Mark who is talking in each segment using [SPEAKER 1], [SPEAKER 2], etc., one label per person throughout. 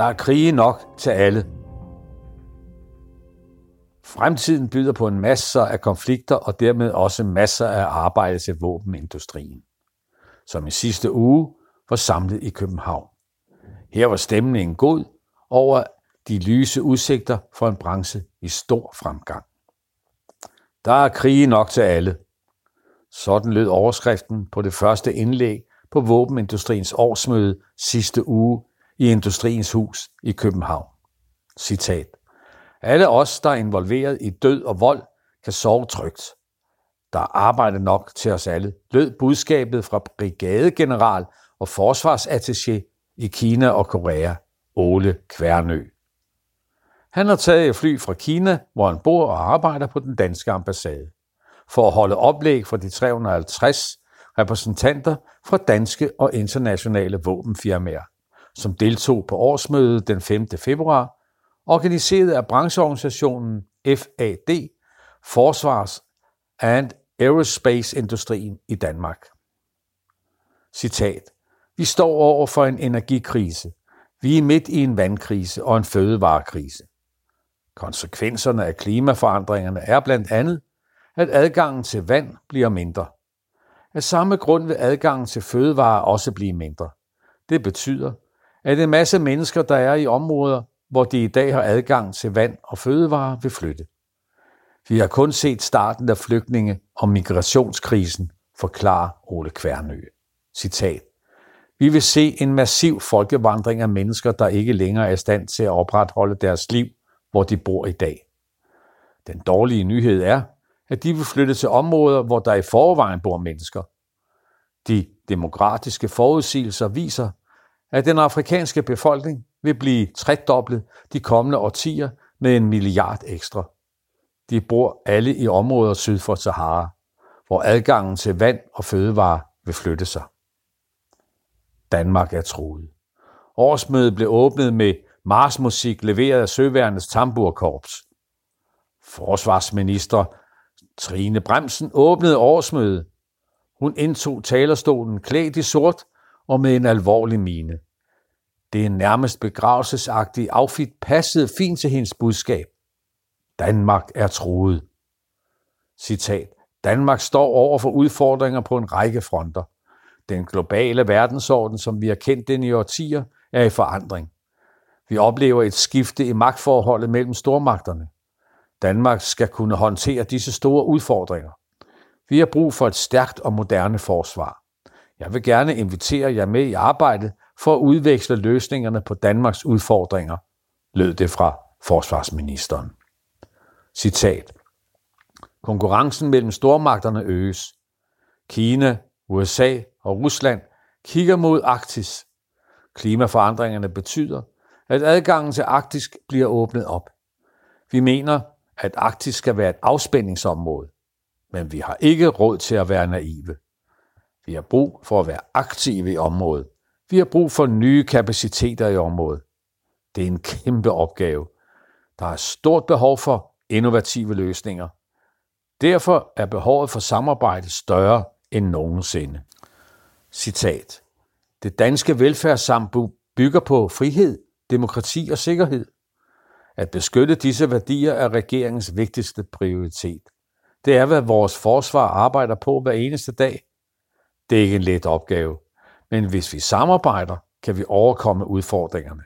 [SPEAKER 1] Der er krige nok til alle. Fremtiden byder på en masse af konflikter og dermed også masser af arbejde til våbenindustrien, som i sidste uge var samlet i København. Her var stemningen god over de lyse udsigter for en branche i stor fremgang. Der er krige nok til alle. Sådan lød overskriften på det første indlæg på våbenindustriens årsmøde sidste uge i Industriens Hus i København. Citat. Alle os, der er involveret i død og vold, kan sove trygt. Der er arbejde nok til os alle, lød budskabet fra brigadegeneral og forsvarsattaché i Kina og Korea, Ole Kværnø. Han har taget et fly fra Kina, hvor han bor og arbejder på den danske ambassade, for at holde oplæg for de 350 repræsentanter fra danske og internationale våbenfirmaer, som deltog på årsmødet den 5. februar, organiseret af brancheorganisationen FAD, Forsvars- and Aerospace-industrien i Danmark. Citat. Vi står over for en energikrise. Vi er midt i en vandkrise og en fødevarekrise. Konsekvenserne af klimaforandringerne er blandt andet, at adgangen til vand bliver mindre. Af samme grund vil adgangen til fødevarer også blive mindre. Det betyder, at en masse mennesker, der er i områder, hvor de i dag har adgang til vand og fødevarer, vil flytte. Vi har kun set starten af flygtninge- og migrationskrisen, forklarer Ole Kværnø. Citat. Vi vil se en massiv folkevandring af mennesker, der ikke længere er i stand til at opretholde deres liv, hvor de bor i dag. Den dårlige nyhed er, at de vil flytte til områder, hvor der i forvejen bor mennesker. De demokratiske forudsigelser viser, at den afrikanske befolkning vil blive tredoblet de kommende årtier med en milliard ekstra. De bor alle i områder syd for Sahara, hvor adgangen til vand og fødevare vil flytte sig. Danmark er truet. Årsmødet blev åbnet med marsmusik leveret af Søværnets Tamburkorps. Forsvarsminister Trine Bremsen åbnede årsmødet. Hun indtog talerstolen klædt i sort og med en alvorlig mine. Det er nærmest begravelsesagtigt affit passede fint til hendes budskab. Danmark er troet. Citat. Danmark står over for udfordringer på en række fronter. Den globale verdensorden, som vi har kendt den i årtier, er i forandring. Vi oplever et skifte i magtforholdet mellem stormagterne. Danmark skal kunne håndtere disse store udfordringer. Vi har brug for et stærkt og moderne forsvar. Jeg vil gerne invitere jer med i arbejdet for at udveksle løsningerne på Danmarks udfordringer, lød det fra forsvarsministeren. Citat. Konkurrencen mellem stormagterne øges. Kina, USA og Rusland kigger mod Arktis. Klimaforandringerne betyder, at adgangen til Arktis bliver åbnet op. Vi mener, at Arktis skal være et afspændingsområde, men vi har ikke råd til at være naive. Vi har brug for at være aktive i området. Vi har brug for nye kapaciteter i området. Det er en kæmpe opgave. Der er stort behov for innovative løsninger. Derfor er behovet for samarbejde større end nogensinde. Citat. Det danske velfærdssamfund bygger på frihed, demokrati og sikkerhed. At beskytte disse værdier er regeringens vigtigste prioritet. Det er, hvad vores forsvar arbejder på hver eneste dag. Det er ikke en let opgave, men hvis vi samarbejder, kan vi overkomme udfordringerne.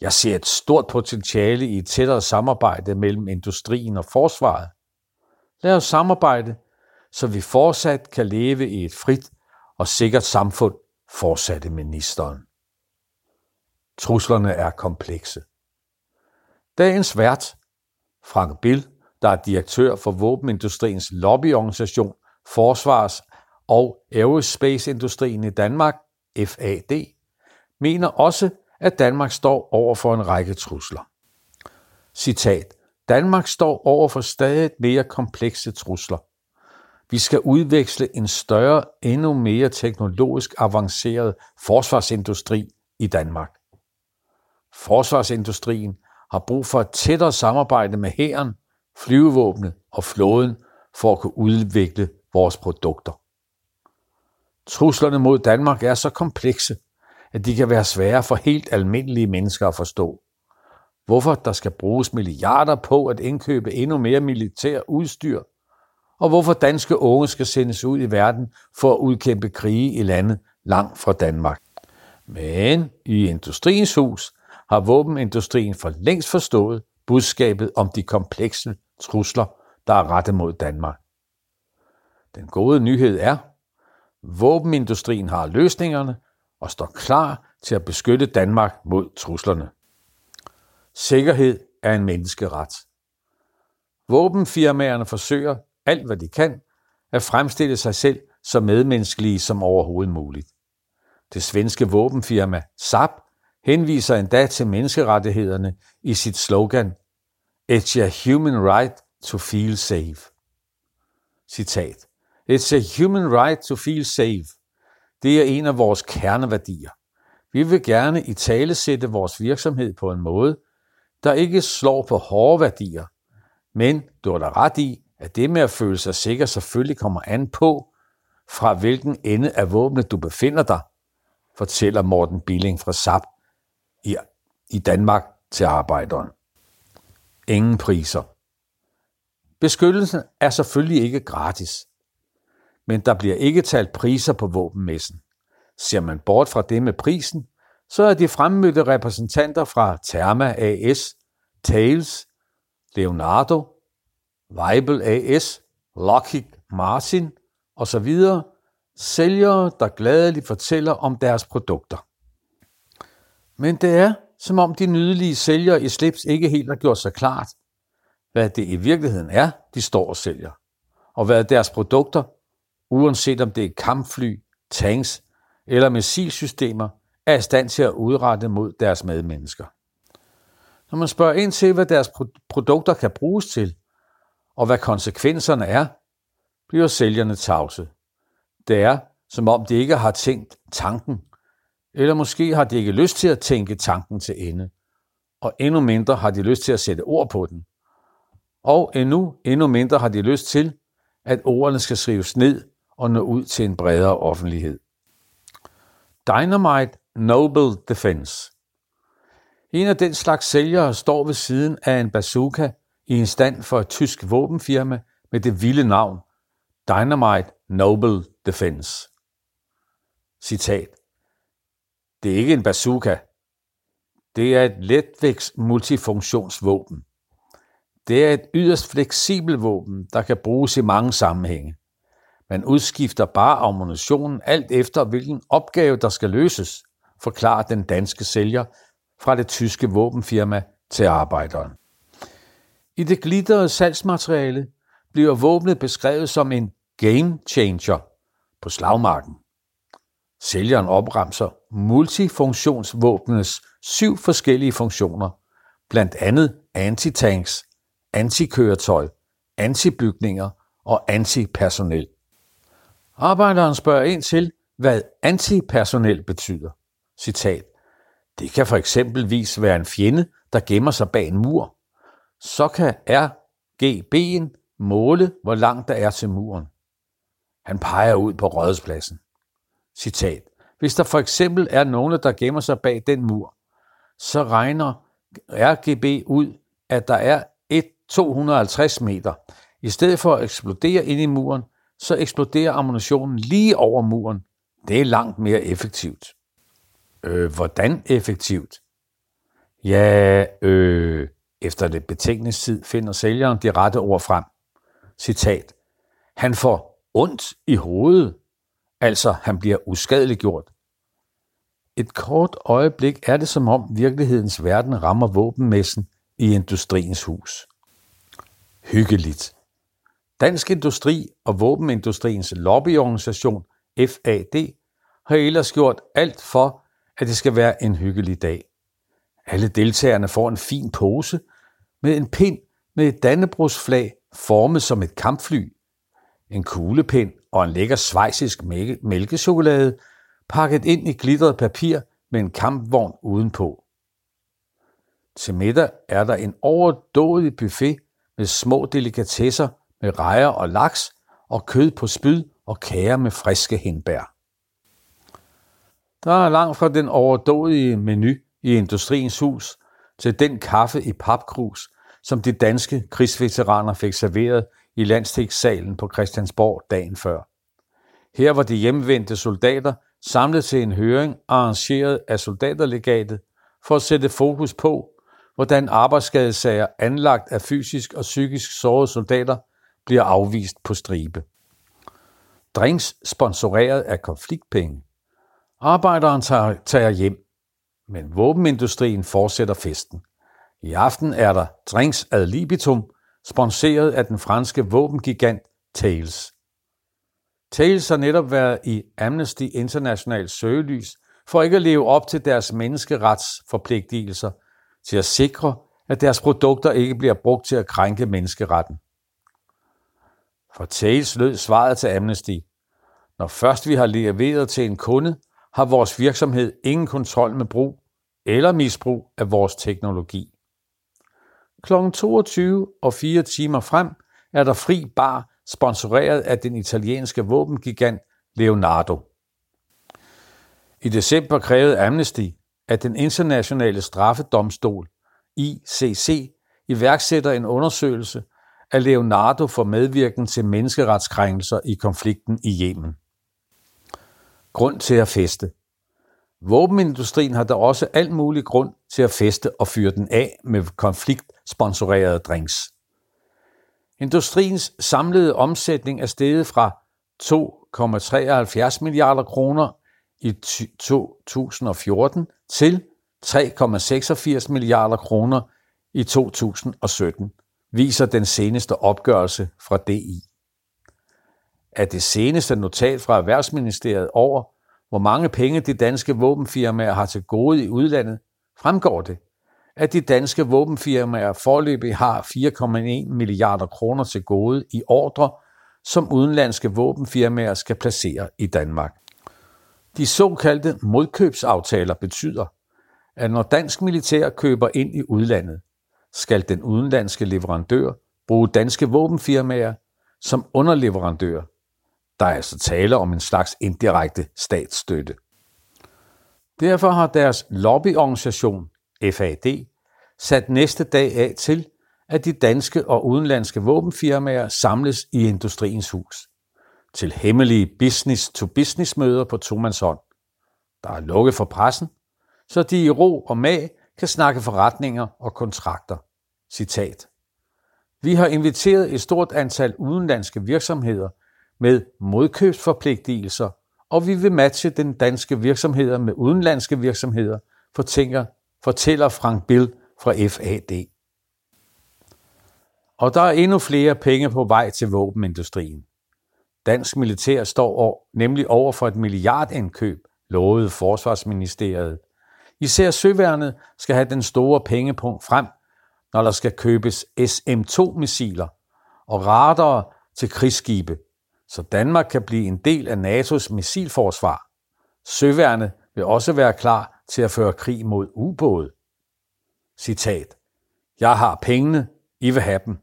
[SPEAKER 1] Jeg ser et stort potentiale i et tættere samarbejde mellem industrien og forsvaret. Lad os samarbejde, så vi fortsat kan leve i et frit og sikkert samfund, fortsatte ministeren. Truslerne er komplekse. Dagens vært, Frank Bill, der er direktør for våbenindustriens lobbyorganisation Forsvars- og Aerospace-industrien i Danmark, FAD, mener også, at Danmark står over for en række trusler. Citat. Danmark står over for stadig mere komplekse trusler. Vi skal udveksle en større, endnu mere teknologisk avanceret forsvarsindustri i Danmark. Forsvarsindustrien har brug for et tættere samarbejde med hæren, flyvevåbnet og flåden for at kunne udvikle vores produkter. Truslerne mod Danmark er så komplekse, at de kan være svære for helt almindelige mennesker at forstå. Hvorfor der skal bruges milliarder på at indkøbe endnu mere militær udstyr, og hvorfor danske unge skal sendes ud i verden for at udkæmpe krige i lande langt fra Danmark. Men i Industriens Hus har våbenindustrien for længst forstået budskabet om de komplekse trusler, der er rettet mod Danmark. Den gode nyhed er, våbenindustrien har løsningerne og står klar til at beskytte Danmark mod truslerne. Sikkerhed er en menneskeret. Våbenfirmaerne forsøger alt, hvad de kan, at fremstille sig selv så medmenneskelige som overhovedet muligt. Det svenske våbenfirma SAP henviser endda til menneskerettighederne i sit slogan It's a human right to feel safe. Citat. It's a human right to feel safe. Det er en af vores kerneværdier. Vi vil gerne i tale sætte vores virksomhed på en måde, der ikke slår på hårde værdier. Men du har da ret i, at det med at føle sig sikker selvfølgelig kommer an på, fra hvilken ende af våbnet du befinder dig, fortæller Morten Billing fra SAP i, i Danmark til arbejderen. Ingen priser. Beskyttelsen er selvfølgelig ikke gratis, men der bliver ikke talt priser på våbenmessen. Ser man bort fra det med prisen, så er de fremmødte repræsentanter fra Therma AS, Thales, Leonardo, Weibel AS, Lockheed Martin osv. sælgere, der gladeligt fortæller om deres produkter. Men det er, som om de nydelige sælgere i slips ikke helt har gjort sig klart, hvad det i virkeligheden er, de står og sælger, og hvad deres produkter, uanset om det er kampfly, tanks eller missilsystemer, er i stand til at udrette mod deres medmennesker. Når man spørger ind til, hvad deres produkter kan bruges til, og hvad konsekvenserne er, bliver sælgerne tavse. Det er, som om de ikke har tænkt tanken, eller måske har de ikke lyst til at tænke tanken til ende, og endnu mindre har de lyst til at sætte ord på den. Og endnu, endnu mindre har de lyst til, at ordene skal skrives ned og nå ud til en bredere offentlighed. Dynamite Noble Defense En af den slags sælgere står ved siden af en bazooka i en stand for et tysk våbenfirma med det vilde navn Dynamite Noble Defense. Citat. Det er ikke en bazooka. Det er et letvægts multifunktionsvåben. Det er et yderst fleksibelt våben, der kan bruges i mange sammenhænge. Man udskifter bare ammunitionen alt efter, hvilken opgave der skal løses, forklarer den danske sælger fra det tyske våbenfirma til arbejderen. I det glitterede salgsmateriale bliver våbnet beskrevet som en game changer på slagmarken. Sælgeren opremser multifunktionsvåbnets syv forskellige funktioner, blandt andet antitanks, antikøretøj, antibygninger og antipersonel. Arbejderen spørger ind til, hvad antipersonel betyder. Citat. Det kan for eksempelvis være en fjende, der gemmer sig bag en mur. Så kan RGB'en måle, hvor langt der er til muren. Han peger ud på rådspladsen. Citat. Hvis der for eksempel er nogen, der gemmer sig bag den mur, så regner RGB ud, at der er et 250 meter. I stedet for at eksplodere ind i muren, så eksploderer ammunitionen lige over muren. Det er langt mere effektivt. Øh, hvordan effektivt? Ja, øh, efter det betænkningstid finder sælgeren de rette ord frem. Citat. Han får ondt i hovedet, altså han bliver uskadeliggjort. Et kort øjeblik er det som om virkelighedens verden rammer våbenmessen i industriens hus. Hyggeligt. Dansk Industri og Våbenindustriens lobbyorganisation FAD har ellers gjort alt for, at det skal være en hyggelig dag. Alle deltagerne får en fin pose med en pind med et dannebrugsflag formet som et kampfly, en kuglepind og en lækker svejsisk mælkechokolade pakket ind i glitret papir med en kampvogn udenpå. Til middag er der en overdådig buffet med små delikatesser med rejer og laks og kød på spyd og kager med friske hindbær. Der er langt fra den overdådige menu i Industriens Hus til den kaffe i papkrus, som de danske krigsveteraner fik serveret i landstingssalen på Christiansborg dagen før. Her var de hjemvendte soldater samlet til en høring arrangeret af soldaterlegatet for at sætte fokus på, hvordan arbejdsskadesager anlagt af fysisk og psykisk sårede soldater bliver afvist på stribe. Drinks sponsoreret af konfliktpenge. Arbejderen tager hjem, men våbenindustrien fortsætter festen. I aften er der drinks ad libitum, sponsoreret af den franske våbengigant Thales. Thales har netop været i Amnesty International søgelys for ikke at leve op til deres menneskeretsforpligtelser til at sikre, at deres produkter ikke bliver brugt til at krænke menneskeretten. For Tales lød svaret til Amnesty. Når først vi har leveret til en kunde, har vores virksomhed ingen kontrol med brug eller misbrug af vores teknologi. Kl. 22 og 4 timer frem er der fri bar sponsoreret af den italienske våbengigant Leonardo. I december krævede Amnesty, at den internationale straffedomstol, ICC, iværksætter en undersøgelse af Leonardo for medvirken til menneskeretskrænkelser i konflikten i Yemen. Grund til at feste. Våbenindustrien har da også alt mulig grund til at feste og fyre den af med konfliktsponsorerede drinks. Industriens samlede omsætning er steget fra 2,73 milliarder kroner i 2014 til 3,86 milliarder kroner i 2017, viser den seneste opgørelse fra DI. Af det seneste notat fra Erhvervsministeriet over, hvor mange penge de danske våbenfirmaer har til gode i udlandet, fremgår det, at de danske våbenfirmaer forløbig har 4,1 milliarder kroner til gode i ordre, som udenlandske våbenfirmaer skal placere i Danmark. De såkaldte modkøbsaftaler betyder, at når dansk militær køber ind i udlandet, skal den udenlandske leverandør bruge danske våbenfirmaer som underleverandør. Der er altså tale om en slags indirekte statsstøtte. Derfor har deres lobbyorganisation, FAD, sat næste dag af til, at de danske og udenlandske våbenfirmaer samles i Industriens Hus til hemmelige business-to-business møder på tomandshånd. Der er lukket for pressen, så de i ro og mag kan snakke forretninger og kontrakter. Citat. Vi har inviteret et stort antal udenlandske virksomheder med modkøbsforpligtelser, og vi vil matche den danske virksomheder med udenlandske virksomheder, fortæller, fortæller Frank Bill fra FAD. Og der er endnu flere penge på vej til våbenindustrien. Dansk militær står nemlig over for et milliardindkøb, lovede Forsvarsministeriet. Især søværnet skal have den store pengepunkt frem, når der skal købes SM-2-missiler og radare til krigsskibe, så Danmark kan blive en del af NATO's missilforsvar. Søværnet vil også være klar til at føre krig mod ubåde. Citat. Jeg har pengene, I vil have dem.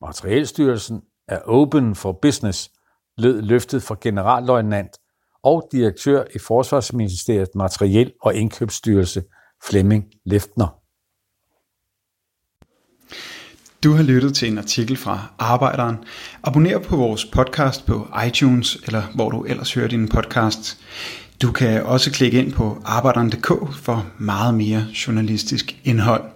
[SPEAKER 1] Materielstyrelsen er open for business, lød løftet fra generalløjtnant og direktør i Forsvarsministeriet Materiel- og Indkøbsstyrelse Flemming Leftner.
[SPEAKER 2] Du har lyttet til en artikel fra Arbejderen. Abonner på vores podcast på iTunes, eller hvor du ellers hører din podcast. Du kan også klikke ind på arbejderen.dk for meget mere journalistisk indhold.